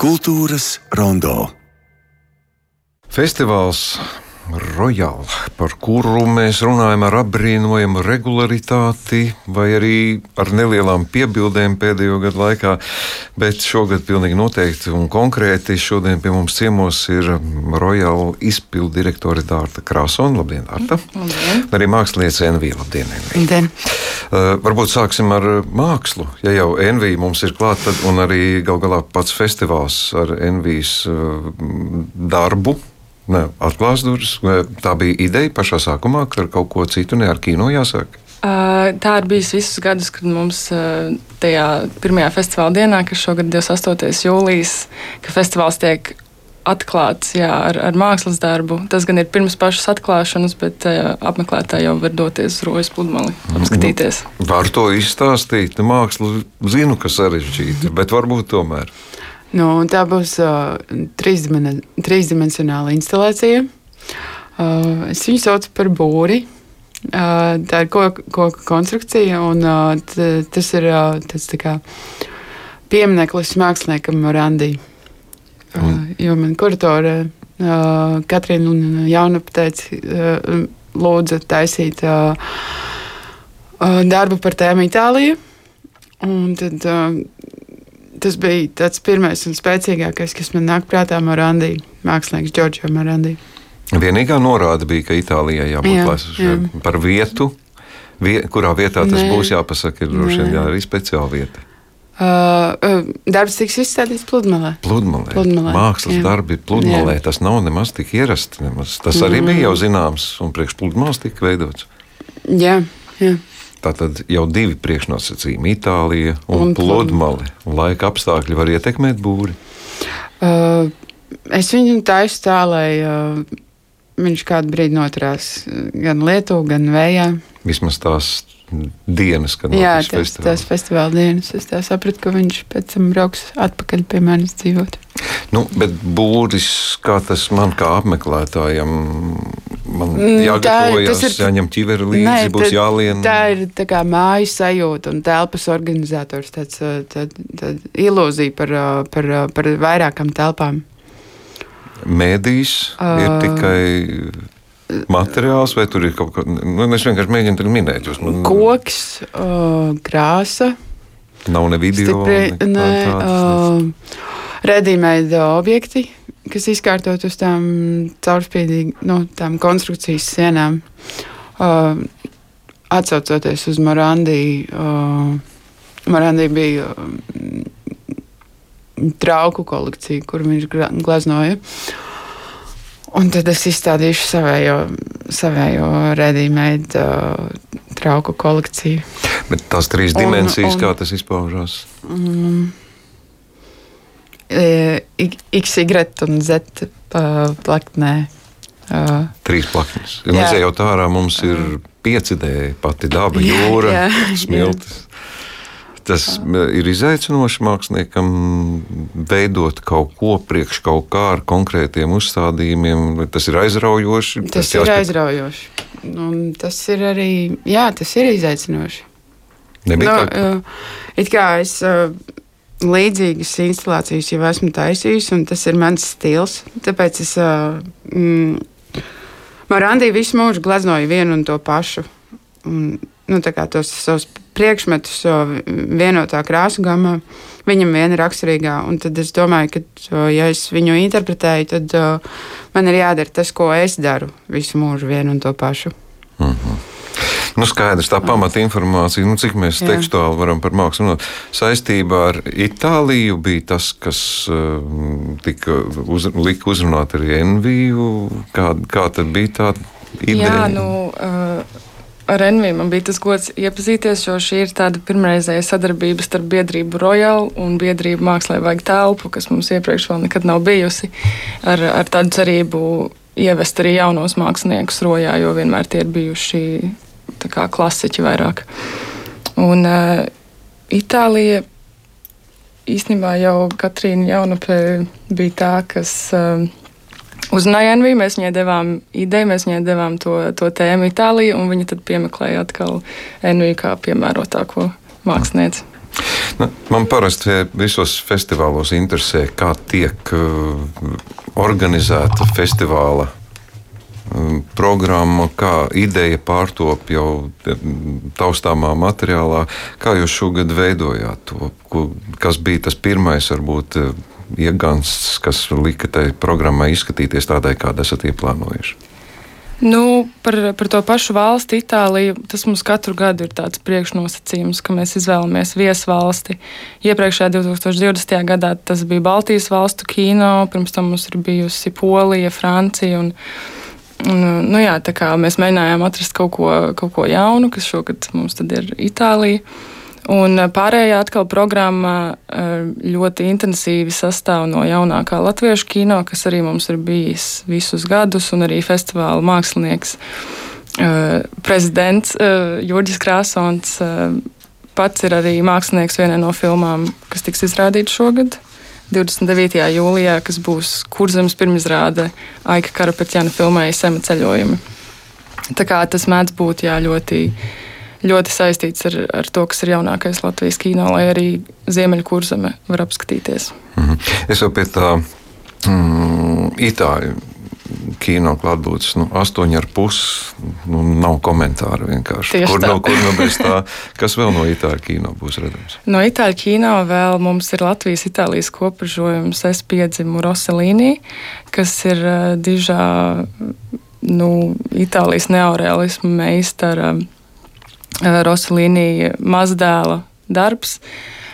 Kultūras rondo. Festivāls Royal, par kuru mēs runājam ar apbrīnojamu regularitāti, vai arī ar nelielām piebildēm pēdējo gadu laikā. Bet šogad pilnīgi noteikti un konkrēti šodien pie mums ciemos ir Royal izpildu direktore Dārta Krāsona. Labdien, Dārta! Labdien. Arī mākslinieca Envija. Labdien, Envija! Uh, varbūt sāksim ar mākslu. Ja jau Envija mums ir klāta, un arī gal galā pats festivāls ar Envijas uh, darbu ne, atklās durvis. Tā bija ideja pašā sākumā, ka ar kaut ko citu, ne ar kino jāsāk. Uh, tā ir bijis visus gadus, kad mums uh, tajā pirmajā festivāla dienā, kas šogad ir 28. jūlijas, ka festivāls tiek atklāts jā, ar, ar mākslas darbu. Tas gan ir pirms pašas atklāšanas, bet uh, apmeklētāji jau var doties uz rojas pludmali, apskatīties. Nu, var to izstāstīt. Mākslu zinu, ka sarežģīta, bet varbūt tomēr. Nu, tā būs uh, trīsdimensionāla instalācija. Uh, es viņu saucu par būri. Uh, tā ir koka, koka konstrukcija, un uh, t, tas ir uh, tas piemineklis māksliniekam Randī. Uh, jo man kuratore uh, Katrīna un Jaunapa teica, uh, lūdza taisīt uh, uh, darbu par tēmu Itāliju. Un tad uh, tas bija tāds pirmais un spēcīgākais, kas man nāk prātā Morandī, mākslinieks Džordžo Morandī. Vienīgā norāde bija, ka Itālijai jābūt jā, jā. par vietu, vie, kurā vietā tas Nē. būs jāpasaka, ir droši vien jā, arī speciāla vieta. Uh, uh, darbs tiks izstādīts pludmalē. Pludmalē. pludmalē. Mākslas jā. darbi pludmalē. Jā. Tas nav nemaz tik ierasti. Nemaz. Tas arī mm. bija jau zināms, un priekš pludmales tika veidots. Jā, jā. Tātad jau divi priekšnosacījumi - Itālija un, un pludmale. Laika apstākļi var ietekmēt būri. Uh, es viņu taisu tā, lai uh, viņš kādu brīdi noturās gan Lietuvā, gan Vējā. Vismaz tās dienas, kad Jā, tas, festivāls. tās festivāla dienas. Es sapratu, ka viņš pēc tam brauks atpakaļ pie manis dzīvot. Nu, bet būris, kā tas man kā apmeklētājam, man mm, jāgatavojas, ir, jāņem ķiveri līdzi, ne, būs jālien. Tā ir tā kā mājas sajūta un telpas organizators, tāds, tā, tā ilūzija par, par, par vairākām telpām. Mēdīs uh, ir tikai materiāls, vai tur ir kaut kas tāds? Nu, es vienkārši mēģinu to minēt. Jūs, man... Koks, uh, krāsa. Nav ne video. Stipri, ne, uh, Redīmeida objekti, kas izkārtot uz tām caurspīdīgām no, tām konstrukcijas sienām. Uh, Atcaucoties uz Morandiju, uh, Morandija bija uh, trauku kolekcija, kur viņš gleznoja. Un tad es izstādīšu savējo, savējo redīmeidu uh, trauku kolekciju. Bet tās trīs dimensijas, un, un, kā tas izpaužās? Mm, XY un Z plaknē. Uh, Trīs plaknes. Ja jau tā ārā mums ir pieci D, pati daba, jūra, jā, jā, smiltis. Jā. Tas ir izaicinoši māksliniekam veidot kaut ko priekš kaut kā ar konkrētiem uzstādījumiem. Tas ir aizraujoši. Tas, tas ir jāskat... aizraujoši. Un tas ir arī jā, tas ir izaicinoši. Nebija nu, tā, ka... It kā es līdzīgas instalācijas jau esmu taisījis, un tas ir mans stils. Tāpēc es mm, Marandī visu mūžu gleznoju vienu un to pašu. Un, nu, tos savus priekšmetus vienotā krāsu gamā, viņam viena raksturīgā. Un tad es domāju, ka, ja es viņu interpretēju, tad man ir jādara tas, ko es daru visu mūžu vienu un to pašu. Mhm. -huh. Nu, skaidrs, tā pamata informācija, nu, cik mēs Jā. tekstuāli varam par mākslu runāt. Saistībā ar Itāliju bija tas, kas tika uz, lika uzrunāt arī Enviju. Kā, kā tad bija tā ideja? Jā, nu, uh, ar Enviju man bija tas gods iepazīties, jo šī ir tāda pirmreizēja sadarbība starp biedrību Royal un biedrību Mākslē vajag telpu, kas mums iepriekš vēl nekad nav bijusi, ar, ar tādu cerību ievest arī jaunos māksliniekus rojā, jo vienmēr tie ir bijuši kā klasiķi vairāk. Un uh, Itālija īstenībā jau Katrīna Jaunapē bija tā, kas uh, uzrunāja Enviju. Mēs viņai devām ideju, mēs viņai devām to, to tēmu Itāliju, un viņa tad piemeklēja atkal Enviju kā piemērotāko mākslinieci. Nu, man parasti visos festivālos interesē, kā tiek uh, organizēta festivāla programma, kā ideja pārtop jau taustāmā materiālā. Kā jūs šogad veidojāt to? Kas bija tas pirmais, varbūt, uh, iegansts, kas lika tai programmai izskatīties tādai, kāda esat ieplānojuši? Nu, par, par to pašu valsti, Itāliju, tas mums katru gadu ir tāds priekšnosacījums, ka mēs izvēlamies viesvalsti. Iepriekšējā 2020. gadā tas bija Baltijas valstu kino, pirms tam mums ir bijusi Polija, Francija. Un, un, nu jā, mēs mēģinājām atrast kaut ko, kaut ko jaunu, kas šogad mums ir Itālija. Un eh, pārējā atkal programma eh, ļoti intensīvi sastāv no jaunākā latviešu kino, kas arī mums ir bijis visus gadus, un arī festivāla mākslinieks, eh, prezidents Jurģis Krāsons pats ir arī mākslinieks vienai no filmām, kas tiks izrādīta šogad. 29. jūlijā, kas būs kurzemes pirmizrāde Aika Karapeķēna filmai Sema ceļojumi. Tā kā tas mēdz būt jā, ļoti ļoti saistīts ar, ar to, kas ir jaunākais Latvijas kino, lai arī Ziemeļkurzeme var apskatīties. Mm -hmm. Es jau pie tā mm, itāļu kino klātbūtnes, nu, astoņi ar pusi. Nu, nav komentāru vienkārši. Tieši kur tā. no, kur no bez tā, kas vēl no itāļu kino būs redzams? No itāļu kino vēl mums ir Latvijas-Itālijas kopražojums Es piedzimu Roselīnī, kas ir uh, dižā nu, Itālijas neorealismu meistara. Uh, Eh, Rosalīnija mazdēla darbs. Eh,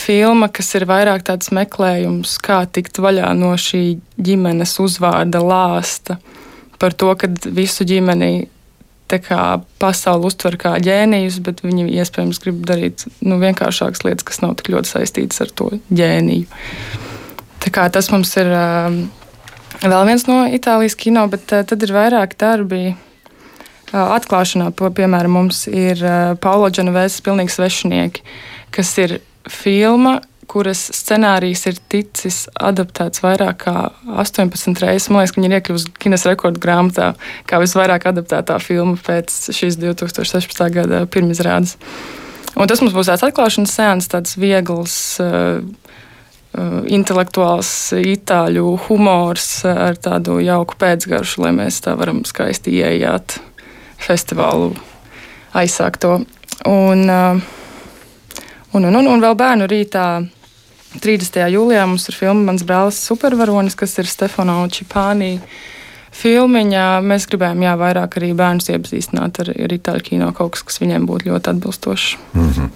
filma, kas ir vairāk tāds meklējums, kā tikt vaļā no šī ģimenes uzvārda lāsta, par to, ka visu ģimeni pasauli uztver kā ģēnijus, bet viņi iespējams grib darīt nu, vienkāršākas lietas, kas nav tik ļoti saistītas ar to ģēniju. Tas mums ir uh, vēl viens no Itālijas kino, bet uh, tad ir vairāk darbi atklāšanā, piemēram, mums ir Paula Džanavēsas pilnīgi svešinieki, kas ir filma, kuras scenārijs ir ticis adaptēts vairāk kā 18 reizes. Man liekas, ka viņa ir iekļuvusi Guinness rekordu grāmatā kā visvairāk adaptētā filma pēc šīs 2016. gada pirmizrādes. Un tas mums būs tāds atklāšanas sēns, tāds viegls. Uh, intelektuāls itāļu humors ar tādu jauku pēcgaršu, lai mēs tā varam skaisti ieiet festivālu aizsākto. Un, uh, un, un, un, un vēl bērnu rītā 30. jūlijā mums ir filma Mans brālis Supervaronis, kas ir Stefano Čipānī. Filmiņā mēs gribējām jā, vairāk arī bērnus iepazīstināt ar, ar itāļu kino, kaut kas, kas viņiem būtu ļoti atbilstošs. Mm -hmm.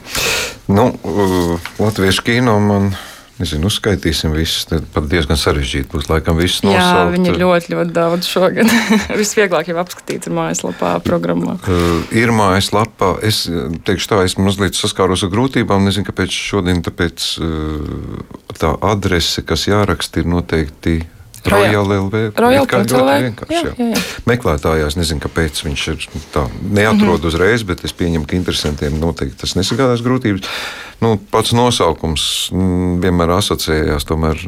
nu, uh, Latviešu kino man Nezinu, uzskaitīsim visus. Tad pat diezgan sarežģīti būs. Laikam, viss nosaukt. Jā, viņi ir ļoti, ļoti daudz šogad. Visvieglāk jau apskatīt ir mājaslapā, programmā. Uh, ir mājaslapā. Es teikšu tā, esmu mazliet saskāros ar grūtībām. Nezinu, kāpēc šodien tāpēc, uh, tā adrese, kas jāraksta, ir noteikti Royal LV. Royal. Meklētājās nezinu, kāpēc viņš ir tā neatrod mm -hmm. uzreiz, bet es pieņemu, ka interesantiem noteikti tas nesagādās grūtības. Nu, pats nosaukums mm, vienmēr asociējās tomēr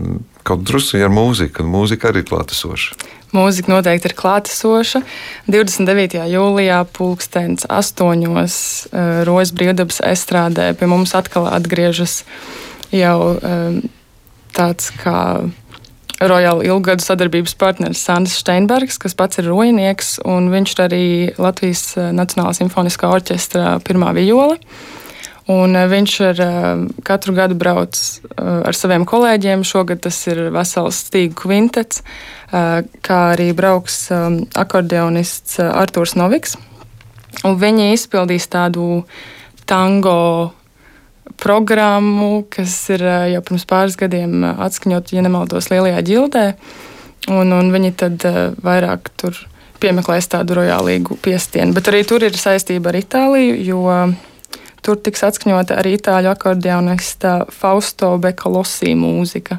kaut drusku ar mūziku, un mūzika arī ir klātesoša. Mūzika noteikti ir klātesoša. 29. jūlijā pulkstenis astoņos uh, Rojas brīvdabas estrādē pie mums atkal atgriežas jau um, tāds kā Royal ilgadu sadarbības partneris Sandrs Steinbergs, kas pats ir rojinieks, un viņš ir arī Latvijas eh, Nacionālā simfoniskā orķestra pirmā viola. Un eh, viņš ar eh, katru gadu brauc ar saviem kolēģiem. Šogad tas ir vesels stīgu kvintets, kā arī brauks akordeonists Artūrs Noviks. Un viņi izpildīs tādu tango programmu, kas ir eh, jau pirms pāris gadiem eh, atskaņot, ja nemaldos, Lielajā ģildē. Un, un viņi tad eh, vairāk tur piemeklēs tādu rojālīgu piestienu. Bet arī tur ir saistība ar Itāliju, jo tur tiks atskaņota arī itāļu akordeonista Fausto Bekalosī mūzika,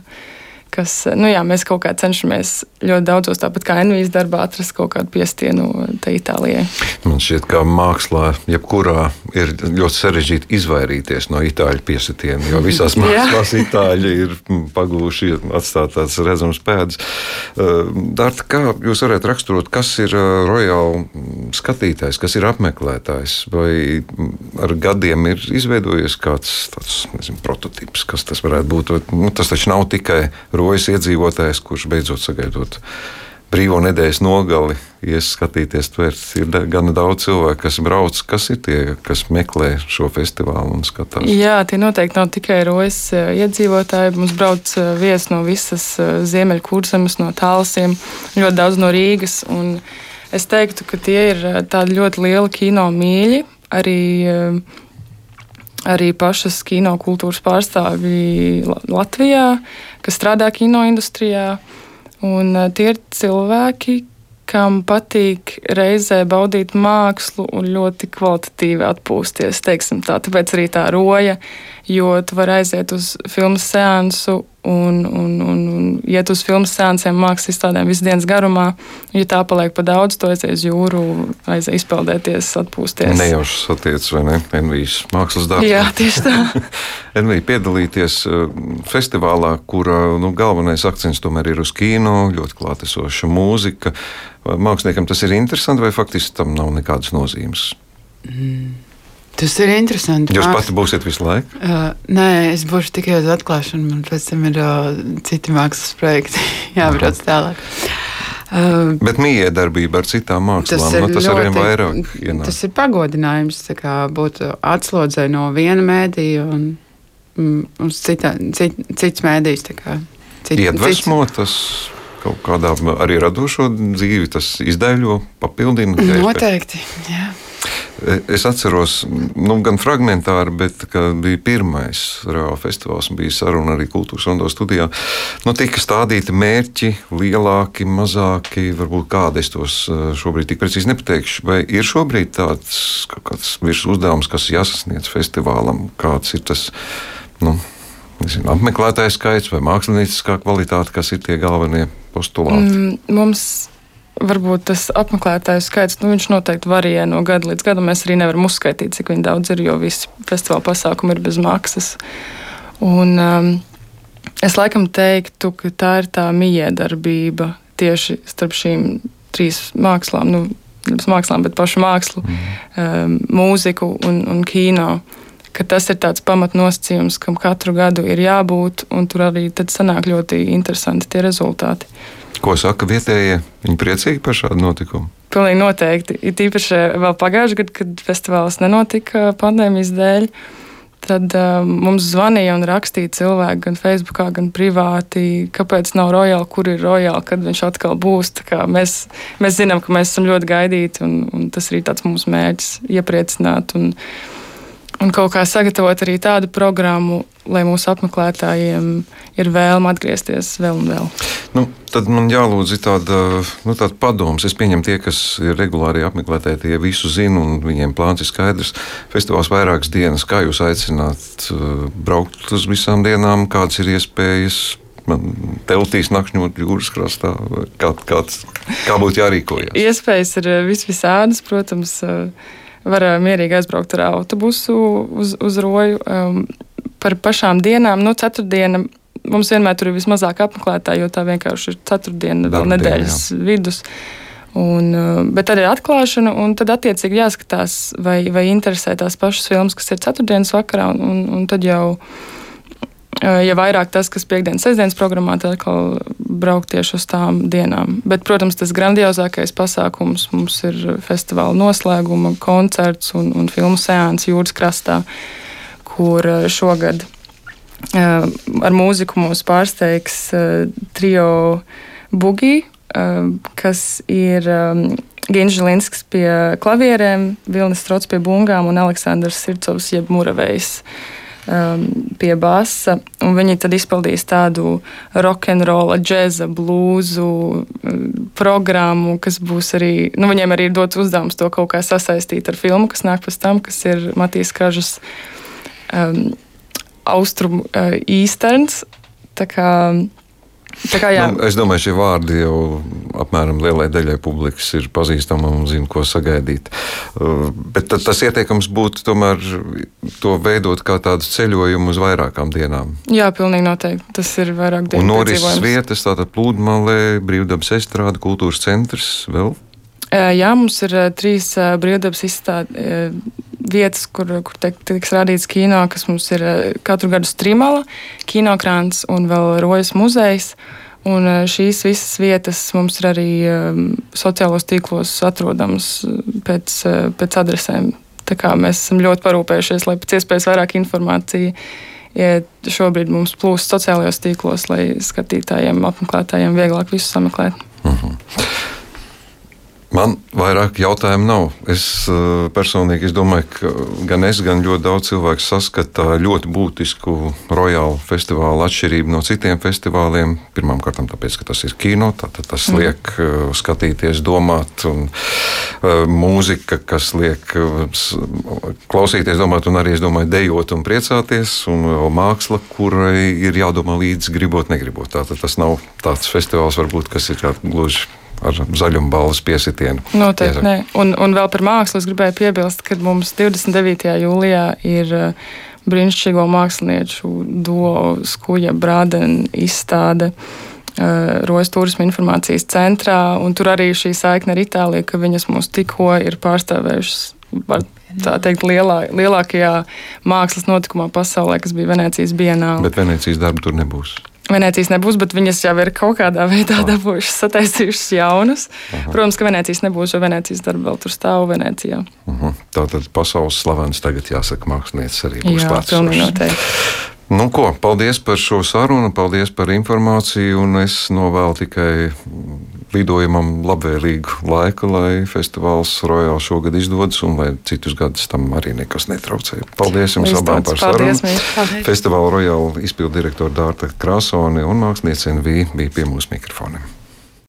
kas, nu jā, mēs kaut kā cenšamies ļoti daudzos, tāpat kā Envijas darbā, atrast kaut kādu piestienu Itālijai. Man šķiet, ka mākslā, jebkurā, ir ļoti sarežģīti izvairīties no itāļu piesitiena, jo visās mākslās itāļi ir pagūši atstāt tādas redzamas pēdas. Uh, Dārta, kā jūs varētu raksturot, kas ir uh, rojāla skatītājs, kas ir apmeklētājs, vai ar gadiem ir izveidojies kāds tāds, nezinu, prototyps, kas tas varētu būt? Nu, tas taču nav tikai rojas iedzīvotājs, kurš beidzot sagaidot brīvo nedēļas nogali, ieskatīties, tvērt. Ir gan daudz cilvēku, kas brauc, kas ir tie, kas meklē šo festivālu un skatās. Jā, tie noteikti nav tikai rojas eh, iedzīvotāji. Mums brauc eh, viesi no visas eh, Ziemeļkurzemes, no Tālsiem, ļoti daudz no Rīgas. Es teiktu, ka tie ir tādi ļoti lieli kino mīļi. Arī arī pašas kino kultūras pārstāvji Latvijā, kas strādā kino industrijā. Un eh, tie ir cilvēki, kam patīk reizē baudīt mākslu un ļoti kvalitatīvi atpūsties. Tāpēc arī tā roja, jo tu vari aiziet uz filmu seansu un, un, un, un iet uz filmu sēncēm, mākslas izstādēm visu dienas garumā. Ja tā paliek pa daudz, to aizies jūru, aizies izpeldēties, atpūsties. Nejauši satiec, vai ne? Envijas mākslas darbā. Jā, tieši tā. Envija piedalīties uh, festivālā, kur nu, galvenais akcents tomēr ir uz kino, ļoti klātesoša mūzika. Māksliniekam tas ir interesanti vai faktiski tam nav nekādas nozīmes? Mm. Tas ir interesanti. Jūs pati būsiet visu laiku? Uh, nē, es būšu tikai uz atklāšanu, man pēc tam ir uh, citi mākslas projekti jābrauc tālāk. Uh, Bet miedarbība ar citām mākslām, tas, nu, tas arvien vairāk ienāk. Tas ir pagodinājums būt atslodzē no viena mēdīja un mm, uz cita, cit, cits mēdījis. Cit, Iedvesmo tas kaut kādā arī radošo dzīvi, tas izdaļo, papildina. Noteikti, jā. Es atceros, nu, gan fragmentāri, bet bija pirmais reāls festivāls, bija saruna arī kultūras rondo studijā. Nu, tika stādīti mērķi, lielāki, mazāki, varbūt kādi es tos eh, šobrīd tik precīzi nepateikšu. Vai ir šobrīd tāds virs uzdevums, kas jāsasniedz festivālam, kāds ir tas? Nu, Nezinu, apmeklētāju skaits vai mākslinieckā kvalitāte, kas ir tie galvenie postulāti? Mm, mums varbūt tas apmeklētāju skaits nu, noteikti varijē no gada līdz gadam. Mēs arī nevaram uzskaitīt, cik daudz ir, jo visi festivāla pasākumi ir bez maksas. Un, um, es laikam teiktu, ka tā ir tā miedarbība tieši starp šīm trīs mākslām. Nu, Nevis mākslām, bet pašu mākslu, mm. um, mūziku un, un kino. Tas ir tāds pamatnosacījums, kam katru gadu ir jābūt, un tur arī sanāk ļoti interesanti tie rezultāti. Ko saka vietējie? Viņi priecīgi par šādu notikumu. Pilnīgi noteikti. Ir tīpaši vēl pagājušajā gadā, kad festivāls nenotika pandēmijas dēļ. Tad uh, mums zvanīja un rakstīja cilvēki gan Facebook, gan privāti, kāpēc nav rojāli, kur ir rojāli, kad viņš atkal būs. Mēs, mēs zinām, ka mēs esam ļoti gaidīti, un, un tas arī tāds mūsu mērķis - iepriecināt un, un kaut kā sagatavot arī tādu programmu, lai mūsu apmeklētājiem ir vēlme atgriezties vēl un vēl. Nu, tad man jālūdz tāda, nu, tāda padoms. Es pieņemu, tie, kas ir regulāri apmeklētāji, tie visu zina un viņiem plāns ir skaidrs. Festivāls vairākas dienas. Kā jūs aicināt uh, braukt uz visām dienām, kādas ir iespējas? Man teltīs nakšņot jūras krastā. Kā, kāds, kā būtu jārīkojas? Iespējas ir uh, visvisādas, protams. Uh, var mierīgi aizbraukt ar autobusu uz, uz roju. Um, par pašām dienām, nu, ceturtdiena. Mums vienmēr tur ir vismazāk apmeklētāji, jo tā vienkārši ir ceturtdiena, vēl nedēļas jā. vidus. Un, uh, bet tad ir atklāšana, un tad attiecīgi jāskatās, vai, vai interesē tās pašas filmas, kas ir ceturtdienas vakarā. Un, un, un tad jau, ja vairāk tas, kas piekdienas, sestdienas programmā, tad atkal braukt tieši uz tām dienām. Bet, protams, tas grandiozākais pasākums mums ir festivāla noslēguma koncerts un, un filmu seanss jūras krastā. Kur šogad ar mūziku mūs pārsteigs trio Bugi, kas ir Ginželinskis pie klavierēm, Vilnis Strots pie bungām un Aleksandrs Sircovs jeb Muravejs pie basa. Viņi tad izpildīs tādu rokenrola, džēza, blūzu programmu, kas būs arī, nu, viņiem arī ir dots uzdevums to kaut kā sasaistīt ar filmu, kas nāk pēc tam, kas ir Matīs Kažas um, austrumu uh, īsterns. Tā kā kā, jā, Nu, es domāju, šie vārdi jau apmēram lielai daļai publikas ir pazīstami un zina, ko sagaidīt. Uh, Bet tad tas ieteikums būtu tomēr to veidot kā tādu ceļojumu uz vairākām dienām. jā, pilnīgi noteikti. Tas ir vairāk Un dienu norises piedzīvojums. vietas, tātad plūdmalē, brīvdabas estrāde, kultūras centrs vēl. Jā, mums ir trīs brīvdabas izstādes vietas, kur, kur tiek, tiks rādīts kino, kas mums ir katru gadu Strimala, Kinokrāns un vēl Rojas muzejs. Un šīs visas vietas mums ir arī sociālos tīklos atrodamas pēc, pēc adresēm. Tā kā mēs esam ļoti parūpējušies, lai pēc iespējas vairāk informācija ja šobrīd mums plūst sociālajos tīklos, lai skatītājiem, apmeklētājiem vieglāk visu sameklēt. Man vairāk jautājumu nav. Es eh, personīgi es domāju, ka gan es, gan ļoti daudz cilvēku saskata ļoti būtisku Royal festivālu atšķirību no citiem festivāliem. Pirmkārt, tāpēc, ka tas ir kino, tātad tas liek eh, skatīties, domāt, un uh, mūzika, kas liek klausīties, domāt, un arī, es domāju, dejot un priecāties, un māksla, kurai ir jādomā līdzi, gribot, negribot. Tātad tas nav tāds festivāls, varbūt, kas ir gluži ar zaļumu balvas piesitienu. Noteikti. Nē. Un, un vēl par mākslu es gribēju piebilst, ka mums 29. jūlijā ir uh, brīnišķīgo mākslinieču duo skuja Brādena izstāde. Uh, Rojas turisma informācijas centrā, un tur arī šī saikne ar Itāliju, ka viņas mūs tikko ir pārstāvējušas. Var tā teikt, lielā, lielākajā mākslas notikumā pasaulē, kas bija Venecijas bienāla. Bet Venecijas darba tur nebūs. Venecijas nebūs, bet viņas jau ir kaut kādā veidā dabūjušas, sataisījušas jaunus. Protams, ka Venecijas nebūs, jo Venecijas darba vēl tur stāv Venecijā. Uh -huh. Tātad pasaules slavens tagad jāsaka, mākslinieks arī būs Jā, klāts. Nu, ko, paldies par šo sarunu, paldies par informāciju. un Es novēlu tikai lidojumam labvēlīgu laiku, lai festivāls Royal šogad izdodas un lai citus gadus tam arī nekas netraucē. Paldies jums abām par sarunu. Festivāla Royal izpildu direktora Dārta Krasone un māksliniece NV bija pie mūsu mikrofoniem.